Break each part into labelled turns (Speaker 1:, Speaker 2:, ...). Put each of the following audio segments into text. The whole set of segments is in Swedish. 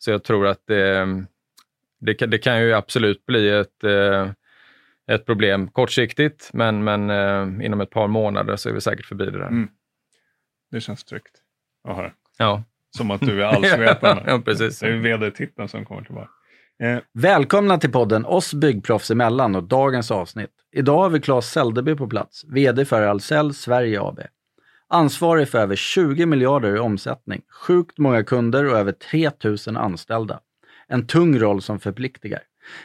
Speaker 1: Så jag tror att det, det, kan, det kan ju absolut bli ett, eh, ett problem kortsiktigt, men, men eh, inom ett par månader så är vi säkert förbi det där. Mm.
Speaker 2: Det känns tryggt att höra.
Speaker 1: Ja.
Speaker 2: Som att du är allsvetande.
Speaker 1: ja, precis.
Speaker 2: Det är vd-titeln som kommer tillbaka.
Speaker 3: Eh. Välkomna till podden Oss byggproffs emellan och dagens avsnitt. Idag har vi Claes Säldeby på plats, VD för Ahlsell Sverige AB. Ansvarig för över 20 miljarder i omsättning, sjukt många kunder och över 3000 anställda. En tung roll som förpliktigar.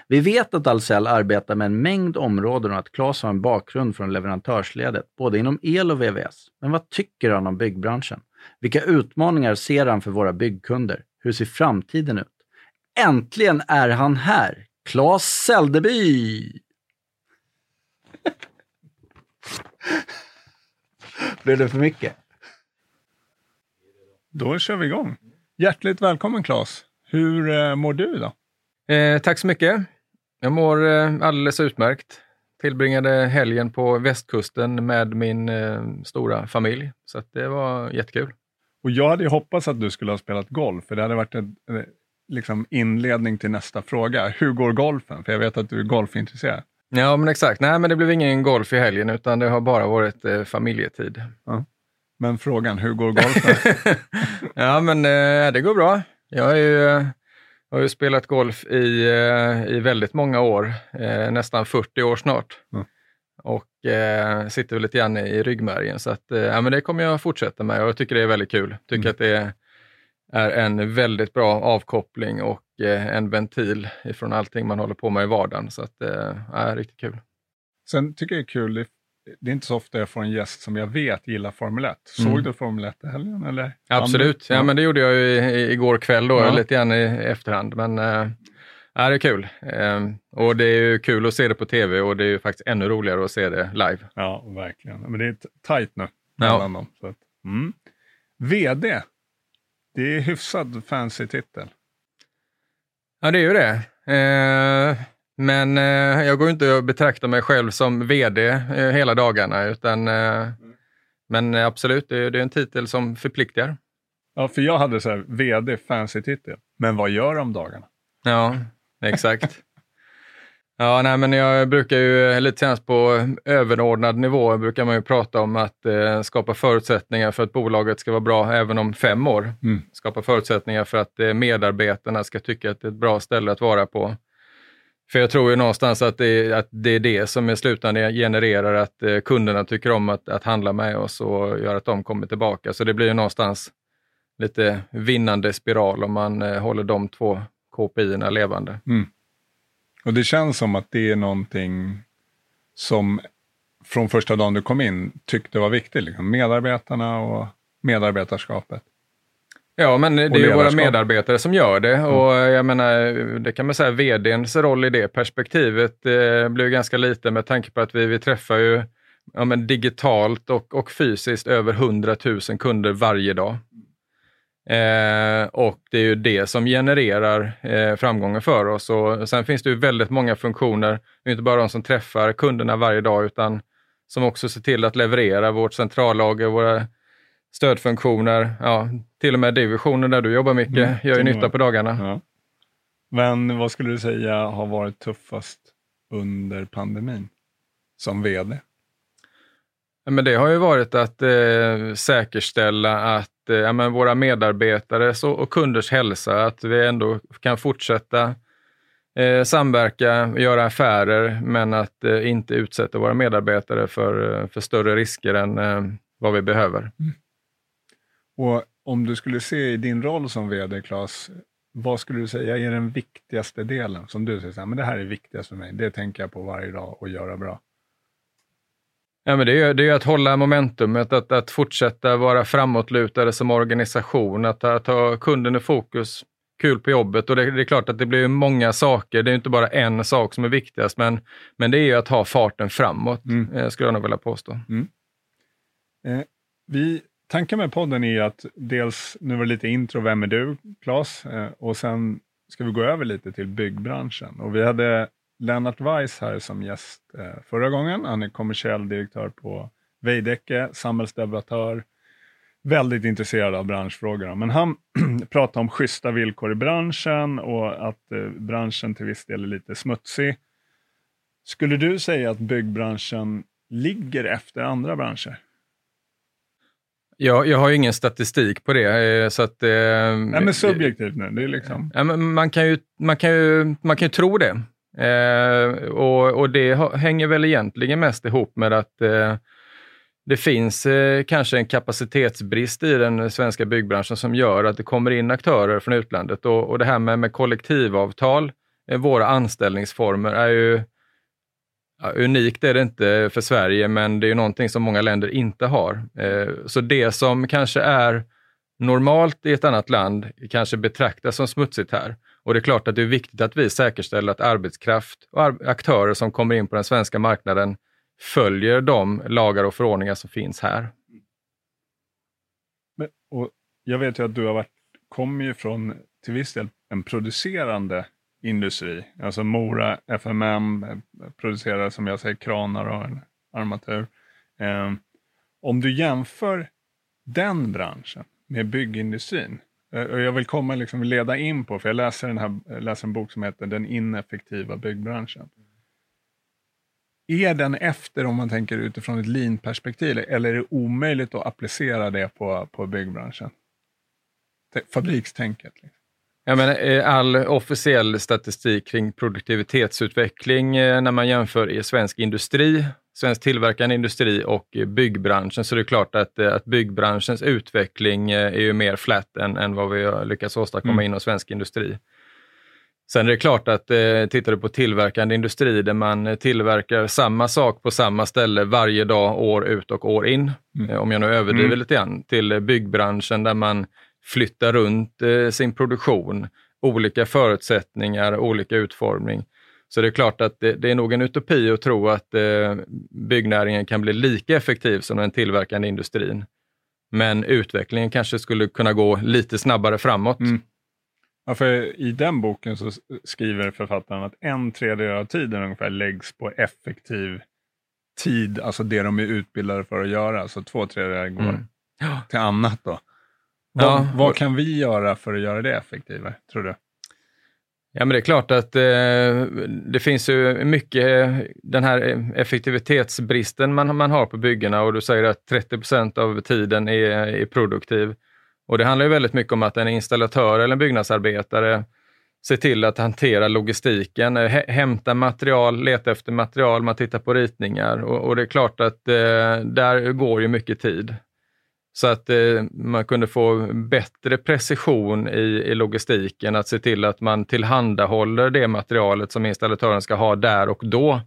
Speaker 3: Vi vet att Ahlsell arbetar med en mängd områden och att Claes har en bakgrund från leverantörsledet, både inom el och VVS. Men vad tycker han om byggbranschen? Vilka utmaningar ser han för våra byggkunder? Hur ser framtiden ut? Äntligen är han här! Claes Säldeby! Blev det för mycket?
Speaker 2: Då kör vi igång. Hjärtligt välkommen Claes. Hur eh, mår du idag?
Speaker 1: Eh, tack så mycket. Jag mår eh, alldeles utmärkt. Tillbringade helgen på västkusten med min eh, stora familj, så det var jättekul.
Speaker 2: Och jag hade ju hoppats att du skulle ha spelat golf, för det hade varit en liksom inledning till nästa fråga. Hur går golfen? För jag vet att du är golfintresserad.
Speaker 1: Ja, men exakt. Nej, men det blev ingen golf i helgen, utan det har bara varit eh, familjetid. Ja.
Speaker 2: Men frågan, hur går golfen?
Speaker 1: ja, men eh, det går bra. Jag är ju, eh, har ju spelat golf i, eh, i väldigt många år, eh, nästan 40 år snart. Mm. Och eh, sitter väl lite grann i ryggmärgen. Så att, ja, men det kommer jag fortsätta med jag tycker det är väldigt kul. Tycker mm. att det är en väldigt bra avkoppling och en ventil ifrån allting man håller på med i vardagen. Så att, det är riktigt kul.
Speaker 2: Sen tycker jag det är kul, det är inte så ofta jag får en gäst som jag vet gillar Formel 1. Såg mm. du Formel 1 i helgen? Eller?
Speaker 1: Absolut, ja, ja, men det gjorde jag ju igår kväll då, ja. lite grann i efterhand. Men äh, det är kul. Äh, och det är ju kul att se det på tv och det är ju faktiskt ännu roligare att se det live.
Speaker 2: Ja, verkligen. Men det är tajt nu mellan ja. dem. Så att, mm. VD, det är hyfsad fancy titel.
Speaker 1: Ja, det är ju det. Eh, men eh, jag går inte och betraktar mig själv som VD eh, hela dagarna, utan eh, men absolut, det, det, är en titel som förpliktigar.
Speaker 2: Ja, för jag hade så här, VD, fancy titel. Men vad gör du om dagarna?
Speaker 1: Ja, exakt. ja, nej, men jag brukar ju lite senast på överordnad nivå brukar man ju prata om att eh, skapa förutsättningar för att bolaget ska vara bra även om fem år. Mm. Skapa förutsättningar för att eh, medarbetarna ska tycka att det är ett bra ställe att vara på. För jag tror ju någonstans att det, är, att det är det som i slutändan genererar att eh, kunderna tycker om att, att handla med oss och gör att de kommer tillbaka. Så det blir ju någonstans lite vinnande spiral om man eh, håller de två KPI-erna levande. Mm.
Speaker 2: Och det känns som att det är någonting som från första dagen du kom in tyckte var viktigt. Liksom. Medarbetarna och medarbetarskapet.
Speaker 1: Ja, men det är ju våra medarbetare som gör det mm. och jag menar, det kan man säga, vdns roll i det perspektivet eh, blir ganska liten med tanke på att vi, vi träffar ju ja, men digitalt och, och fysiskt över 100 000 kunder varje dag. Eh, och det är ju det som genererar eh, framgången för oss. Och sen finns det ju väldigt många funktioner, inte bara de som träffar kunderna varje dag, utan som också ser till att leverera vårt centrallager, våra stödfunktioner, ja, till och med divisionen där du jobbar mycket, mm, gör ju nytta på dagarna. Ja.
Speaker 2: Men vad skulle du säga har varit tuffast under pandemin som VD?
Speaker 1: Men det har ju varit att eh, säkerställa att Eh, ja, men våra medarbetares och, kunders hälsa, att vi ändå kan fortsätta eh, samverka, göra affärer, men att eh, inte utsätta våra medarbetare för, eh, för större risker än eh, vad vi behöver. Mm.
Speaker 2: Och om du skulle se i din roll som VD, Claes, vad skulle du säga är den viktigaste delen som du säger, så här, men det här är viktigast för mig, det tänker jag på varje dag och göra bra?
Speaker 1: Ja, men det, är, det är att hålla momentumet, att, att fortsätta vara framåtlutade som organisation, att, att ha kunden i fokus, kul på jobbet. Och det, det, är klart att det blir många saker, det är inte bara en sak som är viktigast, men, men det är ju att ha farten framåt, mm. Eh, skulle jag nog vilja påstå. Mm.
Speaker 2: Eh, vi tanken med podden är att dels, nu var det lite intro, vem är du, Claes? Eh, och sen ska vi gå över lite till byggbranschen. Och vi hade Lennart Weiss här som gäst eh, förra gången. Han är kommersiell direktör på Veidekke, samhällsdebattör, väldigt intresserad av branschfrågor. Men han pratar om schyssta villkor i branschen och att eh, branschen till viss del är lite smutsig. Skulle du säga att byggbranschen ligger efter andra branscher?
Speaker 1: Ja, jag har ingen statistik på det. Eh, så att, eh,
Speaker 2: Nej, men subjektivt nu. Det är liksom...
Speaker 1: ja, man, kan ju, man, kan ju, man kan ju tro det. Eh, och, och det hänger väl egentligen mest ihop med att eh, det finns eh, kanske en kapacitetsbrist i den svenska byggbranschen som gör att det kommer in aktörer från utlandet. Och, och det här med, med kollektivavtal, eh, våra anställningsformer är ju ja, unikt är det inte för Sverige, men det är någonting som många länder inte har. Eh, så det som kanske är normalt i ett annat land kanske betraktas som smutsigt här. Och det är klart att det är viktigt att vi säkerställer att arbetskraft och aktörer som kommer in på den svenska marknaden följer de lagar och förordningar som finns här.
Speaker 2: Men, och jag vet ju att du har varit, kommer ju från till viss del en producerande industri. Alltså Mora FMM eh, producerar som jag säger kranar och en armatur. Eh, om du jämför den branschen med byggindustrin. Eh, och jag vill komma liksom leda in på, för jag läser, den här, läser en bok som heter Den ineffektiva byggbranschen. Är den efter om man tänker utifrån ett lean-perspektiv eller är det omöjligt att applicera det på, på byggbranschen? Fabrikstänket. Liksom.
Speaker 1: Jag menar, eh, all officiell statistik kring produktivitetsutveckling eh, när man jämför i svensk industri, svensk tillverkande industri och byggbranschen, så det är klart att, eh, att byggbranschens utveckling är ju mer flat än, än vad vi har lyckats åstadkomma mm. inom svensk industri. Sen är det klart att eh, tittar du på tillverkande industri där man tillverkar samma sak på samma ställe varje dag, år ut och år in, mm. eh, om jag nu överdriver mm. lite grann, till byggbranschen där man flyttar runt eh, sin produktion, olika förutsättningar, olika utformning. Så det är klart att det, det är nog en utopi att tro att eh, byggnäringen kan bli lika effektiv som den tillverkande industrin. Men utvecklingen kanske skulle kunna gå lite snabbare framåt. Mm.
Speaker 2: Ja, för I den boken så skriver författaren att en tredjedel av tiden ungefär läggs på effektiv tid, alltså det de är utbildade för att göra. Så två tredjedelar går mm. till annat. då. Vad, ja. vad kan vi göra för att göra det effektivare, tror du?
Speaker 1: Ja, men det är klart att eh, det finns ju mycket, eh, den här effektivitetsbristen man, man har på byggena och du säger att 30 procent av tiden är, är produktiv. Och det handlar ju väldigt mycket om att en installatör eller en byggnadsarbetare ser till att hantera logistiken, eh, hämta material, leta efter material, man tittar på ritningar och, och det är klart att eh, där går ju mycket tid. Så att eh, man kunde få bättre precision i, i logistiken, att se till att man tillhandahåller det materialet som installatören ska ha där och då,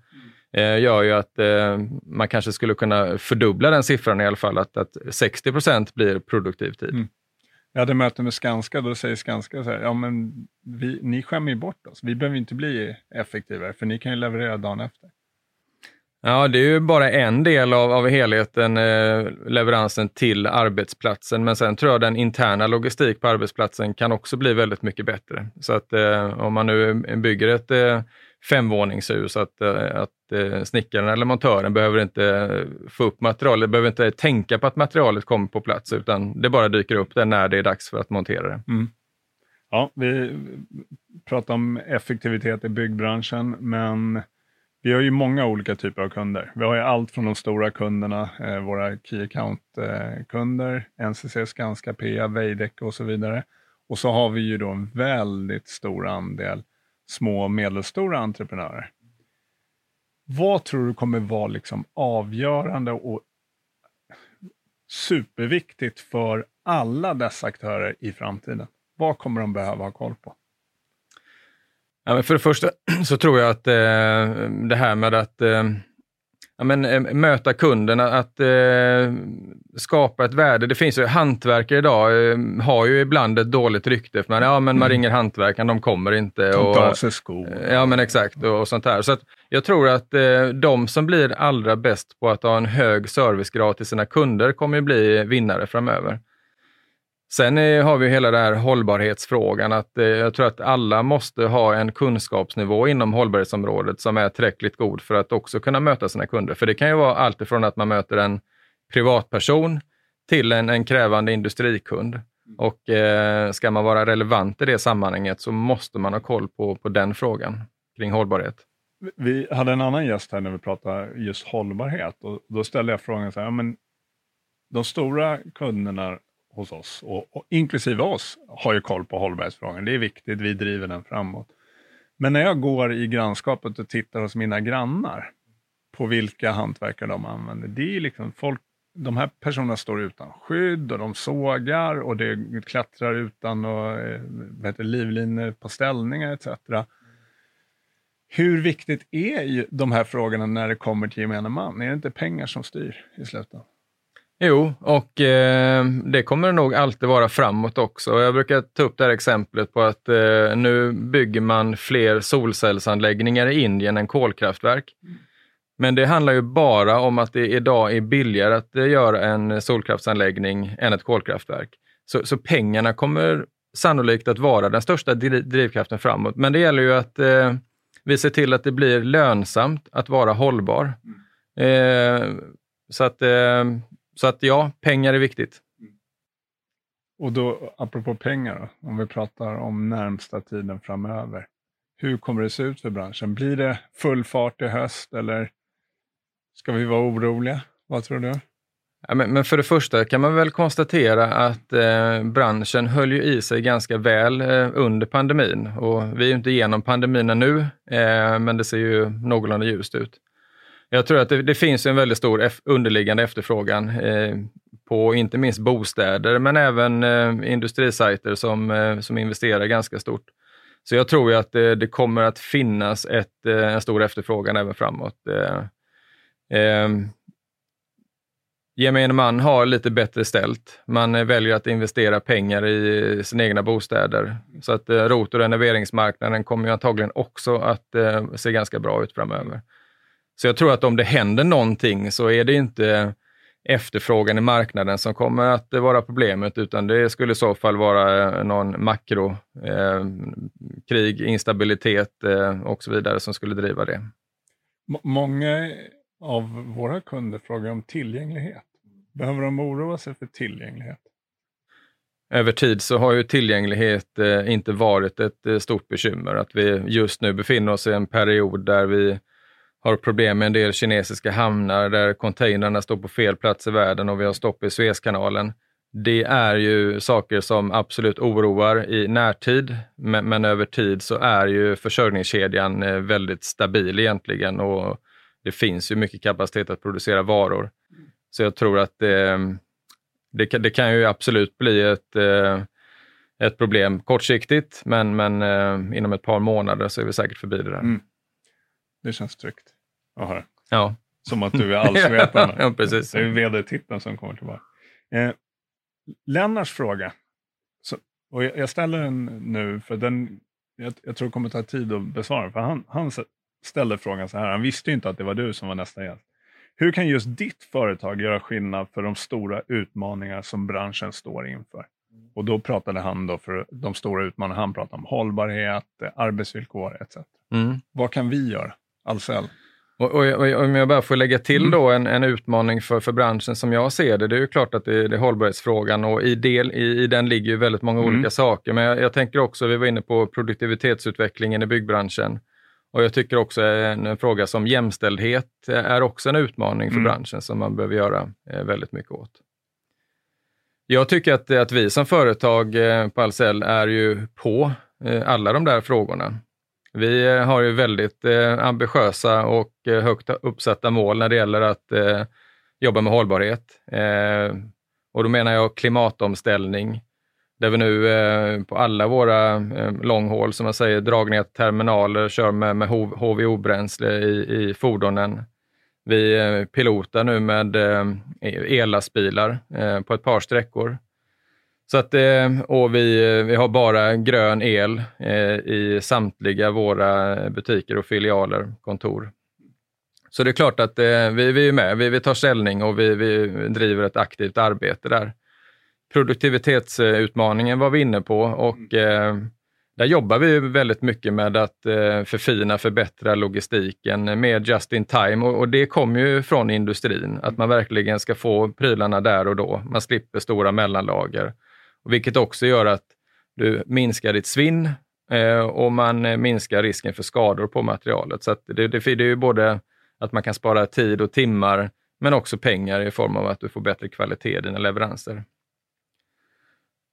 Speaker 1: eh, gör ju att eh, man kanske skulle kunna fördubbla den siffran i alla fall, att, att 60 procent blir produktiv tid. Mm.
Speaker 2: Jag hade möte med Skanska, då säger Skanska så här, ja men vi, ni skämmer ju bort oss, vi behöver inte bli effektivare, för ni kan ju leverera dagen efter.
Speaker 1: Ja, det är ju bara en del av, av helheten, eh, leveransen till arbetsplatsen. Men sen tror jag den interna logistik på arbetsplatsen kan också bli väldigt mycket bättre. Så att eh, om man nu bygger ett eh, femvåningshus, att, eh, att eh, snickaren eller montören behöver inte eh, få upp materialet, behöver inte tänka på att materialet kommer på plats, utan det bara dyker upp där när det är dags för att montera det. Mm.
Speaker 2: Ja, vi pratar om effektivitet i byggbranschen, men vi har ju många olika typer av kunder. Vi har ju allt från de stora kunderna, eh, våra Key Account-kunder, eh, NCC, Skanska, Pea, Veidekke och så vidare. Och så har vi ju då en väldigt stor andel små och medelstora entreprenörer. Vad tror du kommer vara liksom avgörande och superviktigt för alla dessa aktörer i framtiden? Vad kommer de behöva ha koll på?
Speaker 1: Ja, men för det första så tror jag att eh, det här med att eh, ja, men, eh, möta kunden, att eh, skapa ett värde. Det finns ju hantverkare idag, eh, har ju ibland ett dåligt rykte. För man, ja, men man mm. ringer hantverkaren, de kommer inte.
Speaker 2: De tar av sig skor.
Speaker 1: Ja, men exakt. Och, och, sånt här. Så jag tror att eh, de som blir allra bäst på att ha en hög servicegrad till sina kunder kommer ju bli vinnare framöver. Sen är, har vi hela den här hållbarhetsfrågan, att eh, jag tror att alla måste ha en kunskapsnivå inom hållbarhetsområdet som är tillräckligt god för att också kunna möta sina kunder. För det kan ju vara allt ifrån att man möter en privatperson till en, en krävande industrikund. Och eh, ska man vara relevant i det sammanhanget så måste man ha koll på, på den frågan kring hållbarhet.
Speaker 2: Vi hade en annan gäst här när vi pratade just hållbarhet och då ställde jag frågan så här, ja, men de stora kunderna hos oss, och, och inklusive oss, har ju koll på hållbarhetsfrågan. Det är viktigt, vi driver den framåt. Men när jag går i grannskapet och tittar hos mina grannar på vilka hantverkare de använder, det är liksom folk de här personerna står utan skydd och de sågar och det klättrar utan och, eh, heter, livlinor på ställningar etc. Hur viktigt är de här frågorna när det kommer till gemene man? Är det inte pengar som styr i slutändan?
Speaker 1: Jo, och eh, det kommer nog alltid vara framåt också. Jag brukar ta upp det här exemplet på att eh, nu bygger man fler solcellsanläggningar i Indien än kolkraftverk. Mm. Men det handlar ju bara om att det idag är billigare att göra en solkraftsanläggning än ett kolkraftverk. Så, så pengarna kommer sannolikt att vara den största drivkraften framåt. Men det gäller ju att eh, vi ser till att det blir lönsamt att vara hållbar. Eh, så, att, eh, så att ja, pengar är viktigt.
Speaker 2: Och då, apropå pengar, då, om vi pratar om närmsta tiden framöver. Hur kommer det se ut för branschen? Blir det full fart i höst eller Ska vi vara oroliga? Vad tror du?
Speaker 1: Ja, men, men, för det första kan man väl konstatera att eh, branschen höll ju i sig ganska väl eh, under pandemin. Och vi är ju inte igenom pandemin nu, eh, men det ser ju någorlunda ljust ut. Jag tror att det, det finns en väldigt stor underliggande efterfrågan eh, på inte minst bostäder, men även eh, industrisajter som, eh, som investerar ganska stort. Så jag tror ju att det, det kommer att finnas ett, eh, en stor efterfrågan även framåt. Eh, ehm, gemene man har lite bättre ställt. Man väljer att investera pengar i sina egna bostäder. Så att rot och renoveringsmarknaden kommer antagligen också att se ganska bra ut framöver. Så jag tror att om det händer någonting så är det inte efterfrågan i marknaden som kommer att vara problemet, utan det skulle i så fall vara eh, någon makro, eh, instabilitet eh, och så vidare som skulle driva det.
Speaker 2: Många av våra kunder frågar om tillgänglighet. Behöver de oroa sig för tillgänglighet?
Speaker 1: Över tid så har ju tillgänglighet eh, inte varit ett eh, stort bekymmer. Att vi just nu befinner oss i en period där vi har problem med en del kinesiska hamnar där containrarna står på fel plats i världen och vi har stopp i Suezkanalen. Det är ju saker som absolut oroar i närtid, men, men över tid så är ju försörjningskedjan eh, väldigt stabil egentligen och det finns ju mycket kapacitet att producera varor. Så jag tror att det, det, kan, det kan ju absolut bli ett, eh, ett problem kortsiktigt, men, men inom ett par månader så är vi säkert förbi det där. Mm.
Speaker 2: Det känns tryggt att höra.
Speaker 1: Ja.
Speaker 2: Som att du är allsvetande.
Speaker 1: ja, precis.
Speaker 2: Det är vd-titeln som kommer tillbaka. Eh, Lennarts fråga, så, och jag, jag, ställer den nu för den, jag, jag tror det kommer ta tid att besvara, för han, han ställde frågan så här, han visste inte att det var du som var nästa gäst. Hur kan just ditt företag göra skillnad för de stora utmaningar som branschen står inför? Och då pratade han då för de stora utmaningarna, han pratade om hållbarhet, arbetsvillkor etc. Mm. Vad kan vi göra, Ahlsell?
Speaker 1: Och, och, och, om jag bara får lägga till mm. då en, en utmaning för, för branschen som jag ser det, det är ju klart att det, det är hållbarhetsfrågan och i, del, i, i den ligger ju väldigt många mm. olika saker. Men jag, jag, tänker också, vi var inne på produktivitetsutvecklingen i byggbranschen. Och jag tycker också en, en fråga som jämställdhet är också en utmaning för mm. branschen som man behöver göra eh, väldigt mycket åt. Jag tycker att, att vi som företag eh, på Ahlsell är ju på eh, alla de där frågorna. Vi eh, har ju väldigt eh, ambitiösa och eh, högt uppsatta mål när det gäller att jobba med hållbarhet. Och då menar jag klimatomställning, där vi nu på alla våra långhål, som man säger, dragningar till terminaler, kör med, med HVO-bränsle i, i fordonen. Vi pilotar nu med e-, ellastbilar på ett par sträckor. Så att, eh, och vi, eh, vi har bara grön el eh, i samtliga våra butiker och filialer, kontor. Så det är klart att vi, vi är med, vi, vi tar ställning och vi, vi driver ett aktivt arbete där produktivitetsutmaningen var vi inne på och mm. där jobbar vi väldigt mycket med att förfina, förbättra logistiken med just in time och det kommer ju från industrin, att man verkligen ska få prylarna där och då. Man slipper stora mellanlager, vilket också gör att du minskar ditt svinn eh, och man eh, minskar risken för skador på materialet. Så det, det, det är ju både att man kan spara tid och timmar, men också pengar i form av att du får bättre kvalitet i dina leveranser.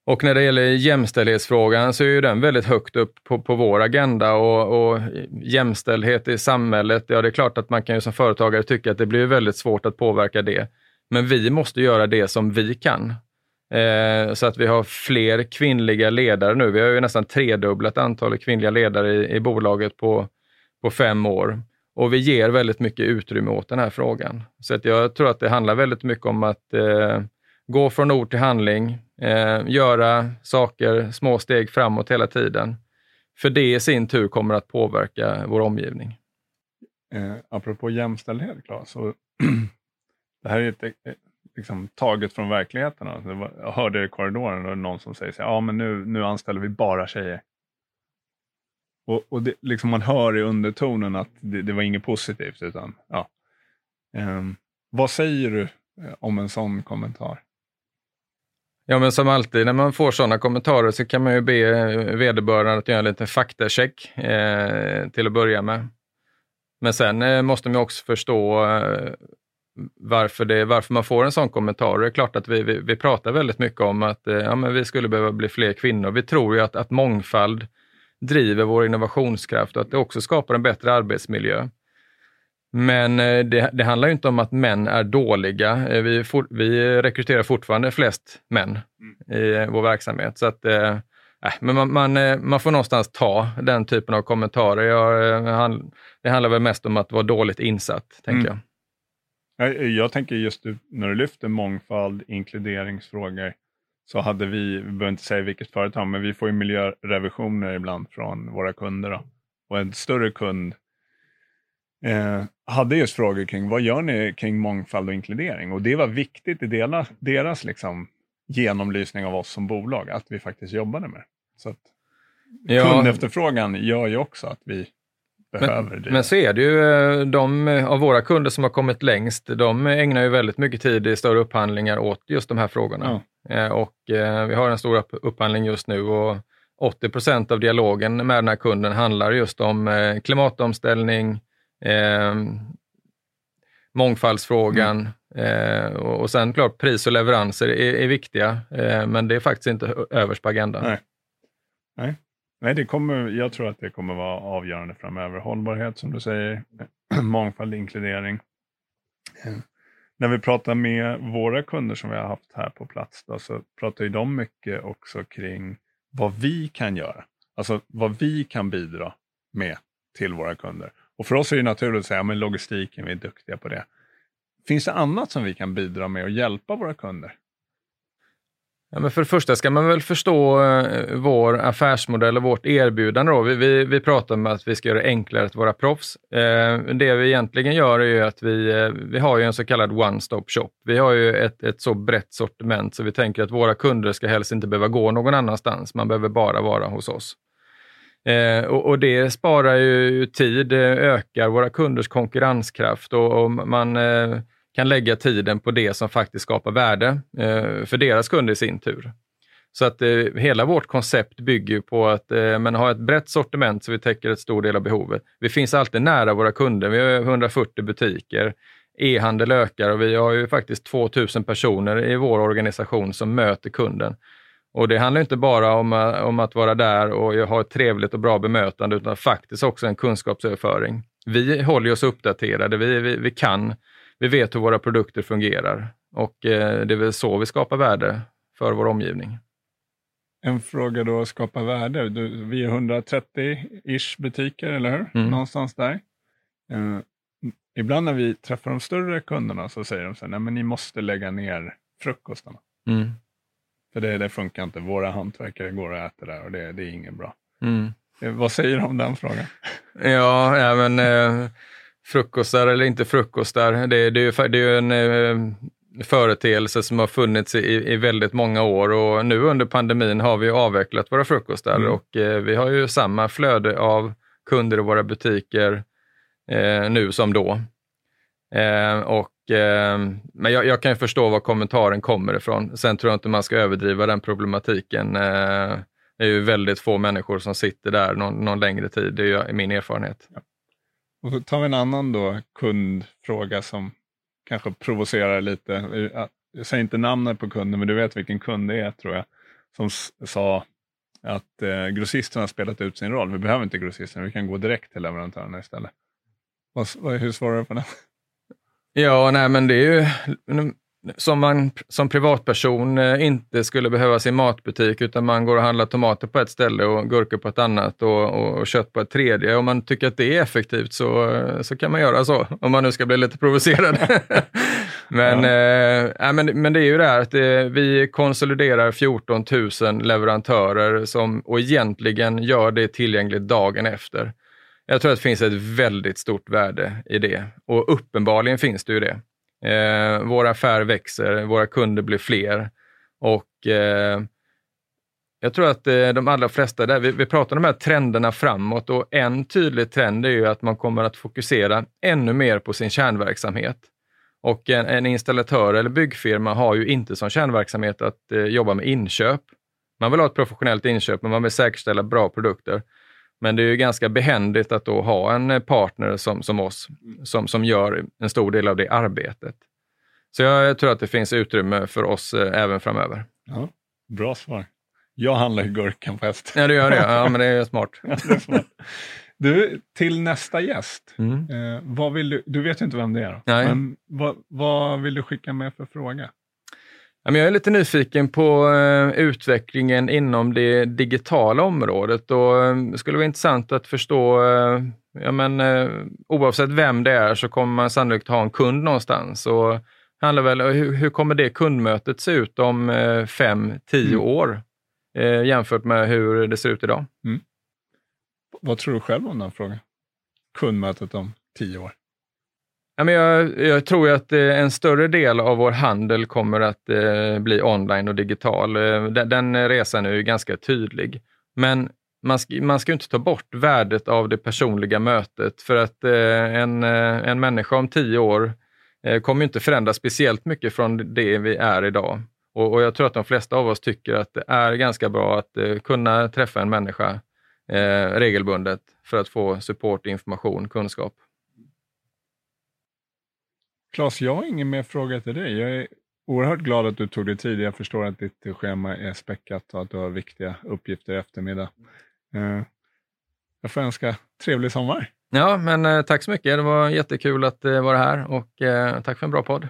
Speaker 1: Och när det gäller jämställdhetsfrågan så är ju den väldigt högt upp på, på vår agenda och, och, jämställdhet i samhället, ja det är klart att man kan ju som företagare tycka att det blir väldigt svårt att påverka det. Men vi måste göra det som vi kan. Eh, så att vi har fler kvinnliga ledare nu. Vi har ju nästan tredubblat antalet kvinnliga ledare i, i bolaget på, på fem år. Och vi ger väldigt mycket utrymme åt den här frågan. Så att jag tror att det handlar väldigt mycket om att eh, gå från ord till handling, eh, göra saker, små steg framåt hela tiden. För det i sin tur kommer att påverka vår omgivning.
Speaker 2: Eh, apropå jämställdhet, Claes. det här är ett, liksom, taget från verkligheten. Alltså, jag hörde i korridoren och någon som säger så ja men nu, nu anställer vi bara tjejer. Och, och det, liksom man hör i undertonen att det, det var inget positivt. utan ja. Um, Vad säger du eh, om en sån kommentar?
Speaker 1: Ja, men som alltid när man får sådana kommentarer så kan man ju be eh, vederbörande att göra en liten faktacheck eh, till att börja med. Men sen eh, måste man också förstå eh, varför, det, varför man får en sån kommentar. Det är klart att vi, vi, vi pratar väldigt mycket om att eh, ja, men vi skulle behöva bli fler kvinnor. Vi tror ju att, att mångfald driver vår innovationskraft och att det också skapar en bättre arbetsmiljö. Men eh, det, det, handlar inte om att män är dåliga. Eh, vi, for, vi rekryterar fortfarande flest män mm. i vår verksamhet. Så att, äh, men man, man, man, får någonstans ta den typen av kommentarer. Jag, det handlar väl mest om att vara dåligt insatt, tänker mm.
Speaker 2: jag. Jag. Jag tänker just när du lyfter mångfald, inkluderingsfrågor, så hade vi, vi behöver inte säga vilket företag, men vi får ju miljörevisioner ibland från våra kunder. Då. Och en större kund eh, hade just frågor kring vad gör ni kring mångfald och inkludering? Och det var viktigt i deras, deras liksom, genomlysning av oss som bolag, att vi faktiskt jobbade med Så att ja. Kundefterfrågan gör ju också att vi behöver
Speaker 1: men,
Speaker 2: det.
Speaker 1: Men så är det ju, eh, de av våra kunder som har kommit längst, de ägnar ju väldigt mycket tid i större upphandlingar åt just de här frågorna. Ja. Eh, och eh, vi har en stor upphandling just nu och 80 procent av dialogen med den här kunden handlar just om klimatomställning, eh, mångfaldsfrågan mm. eh, och, och sen klart pris och leveranser är, är viktiga, eh, men det är faktiskt inte överst på agendan.
Speaker 2: Nej. Nej. Nej, det kommer, jag tror att det kommer vara avgörande framöver. Hållbarhet som du säger, mångfald, inkludering. Eh, när vi pratar med våra kunder som vi har haft här på plats då, så pratar ju de mycket också kring vad vi kan göra. Alltså vad vi kan bidra med till våra kunder. Och för oss är det naturligt att säga att logistiken, vi är duktiga på det. Finns det annat som vi kan bidra med och hjälpa våra kunder?
Speaker 1: Ja, men för det första ska man väl förstå eh, vår affärsmodell och vårt erbjudande. Då. Vi, vi, vi pratar om att vi ska göra det enklare att vara proffs. Eh, det vi egentligen gör är att vi, eh, vi har ju en så kallad one-stop shop. Vi har ju ett, ett så brett sortiment så vi tänker att våra kunder ska helst inte behöva gå någon annanstans. Man behöver bara vara hos oss. Eh, och, och, det sparar ju tid, eh, ökar våra kunders konkurrenskraft och, och man eh, kan lägga tiden på det som faktiskt skapar värde eh, för deras kunder i sin tur. Så att eh, hela vårt koncept bygger på att eh, man har ett brett sortiment så vi täcker ett stor del av behovet. Vi finns alltid nära våra kunder. Vi har 140 butiker. E-handel ökar och vi har ju faktiskt 2000 personer i vår organisation som möter kunden. Och det handlar inte bara om, eh, om att vara där och ha ett trevligt och bra bemötande utan faktiskt också en kunskapsöverföring. Vi håller oss uppdaterade, vi, vi, vi kan, vi vet hur våra produkter fungerar och eh, det är väl så vi skapar värde för vår omgivning.
Speaker 2: En fråga då, att skapa värde. Du, vi är 130-ish butiker, eller hur? Mm. Någonstans där. Eh, ibland när vi träffar de större kunderna så säger de så här, nej men ni måste lägga ner frukostarna. Mm. För det, det funkar inte. Våra hantverkare går och äter där och det, det är inget bra. Mm. Eh, vad säger du om den frågan?
Speaker 1: Ja, ja men eh, frukostar eller inte frukostar, det, det, är, det är en, eh, företeelse som har funnits i, i väldigt många år och nu under pandemin har vi avvecklat våra frukostar mm. och eh, vi har ju samma flöde av kunder i våra butiker eh, nu som då. Eh, och, eh, men jag, jag, kan förstå var kommentaren kommer ifrån. Sen tror jag inte man ska överdriva den problematiken. Eh, det är ju väldigt få människor som sitter där någon, någon längre tid, det är ju min erfarenhet. Ja.
Speaker 2: Och så tar vi en annan då kundfråga som kanske provocerar lite. Jag säger inte namnet på kunden, men du vet vilken kund det är tror jag. Som sa att eh, grossisterna har spelat ut sin roll. Vi behöver inte grossisterna, vi kan gå direkt till leverantörerna istället. Vad, hur svarar du på det?
Speaker 1: Ja, nej men det är ju som man som privatperson eh, inte skulle behöva sin matbutik utan man går och handlar tomater på ett ställe och gurkor på ett annat och, och kött på ett tredje. Om man tycker att det är effektivt så, så kan man göra så, om man nu ska bli lite provocerad. men, ja. eh, men, men det är ju det här att det, eh, vi konsoliderar 14 000 leverantörer som, och egentligen gör det tillgängligt dagen efter. Jag tror att det finns ett väldigt stort värde i det och uppenbarligen finns det ju det. Eh, vår affär växer, våra kunder blir fler och eh, jag tror att eh, de allra flesta, där, vi, vi pratar om de här trenderna framåt och en tydlig trend är ju att man kommer att fokusera ännu mer på sin kärnverksamhet. Och en, en installatör eller byggfirma har ju inte som kärnverksamhet att eh, jobba med inköp. Man vill ha ett professionellt inköp, men man vill säkerställa bra produkter. Men det är ju ganska behändigt att då ha en partner som, som oss, som, som gör en stor del av det arbetet. Så jag tror att det finns utrymme för oss eh, även framöver.
Speaker 2: Ja, bra svar. Jag handlar ju gurkan på häst.
Speaker 1: Ja, du gör det. Ja, men det är smart.
Speaker 2: ja, det är smart. Du, till nästa gäst. Mm. Eh, vad vill du, du vet ju inte vem det är, då, Nej. men vad, vad vill du skicka med för fråga?
Speaker 1: Jag är lite nyfiken på eh, utvecklingen inom det digitala området och eh, det skulle vara intressant att förstå, eh, ja men, oavsett vem det är så kommer man sannolikt ha en kund någonstans. Och handlar väl, hur, kommer det kundmötet se ut om fem, tio mm. år jämfört med hur det ser ut idag? Mm.
Speaker 2: Vad tror du själv om den frågan? Kundmötet om tio år?
Speaker 1: Jag, jag tror att eh, en större del av vår handel kommer att eh, bli online och digital. Eh, den, den resan är ju ganska tydlig. Men man ska, man ska inte ta bort värdet av det personliga mötet för att en, en människa om tio år kommer inte förändras speciellt mycket från det vi är idag. Och, och, jag tror att de flesta av oss tycker att det är ganska bra att kunna träffa en människa regelbundet för att få support, information, kunskap.
Speaker 2: Claes, jag har ingen mer fråga till dig. Jag är oerhört glad att du tog dig tid. Jag förstår att ditt schema är späckat och att du har viktiga uppgifter i eftermiddag. Eh, jag får önska trevlig sommar.
Speaker 1: Ja, men eh, tack så mycket. Det var jättekul att eh, vara här och tack för en bra podd.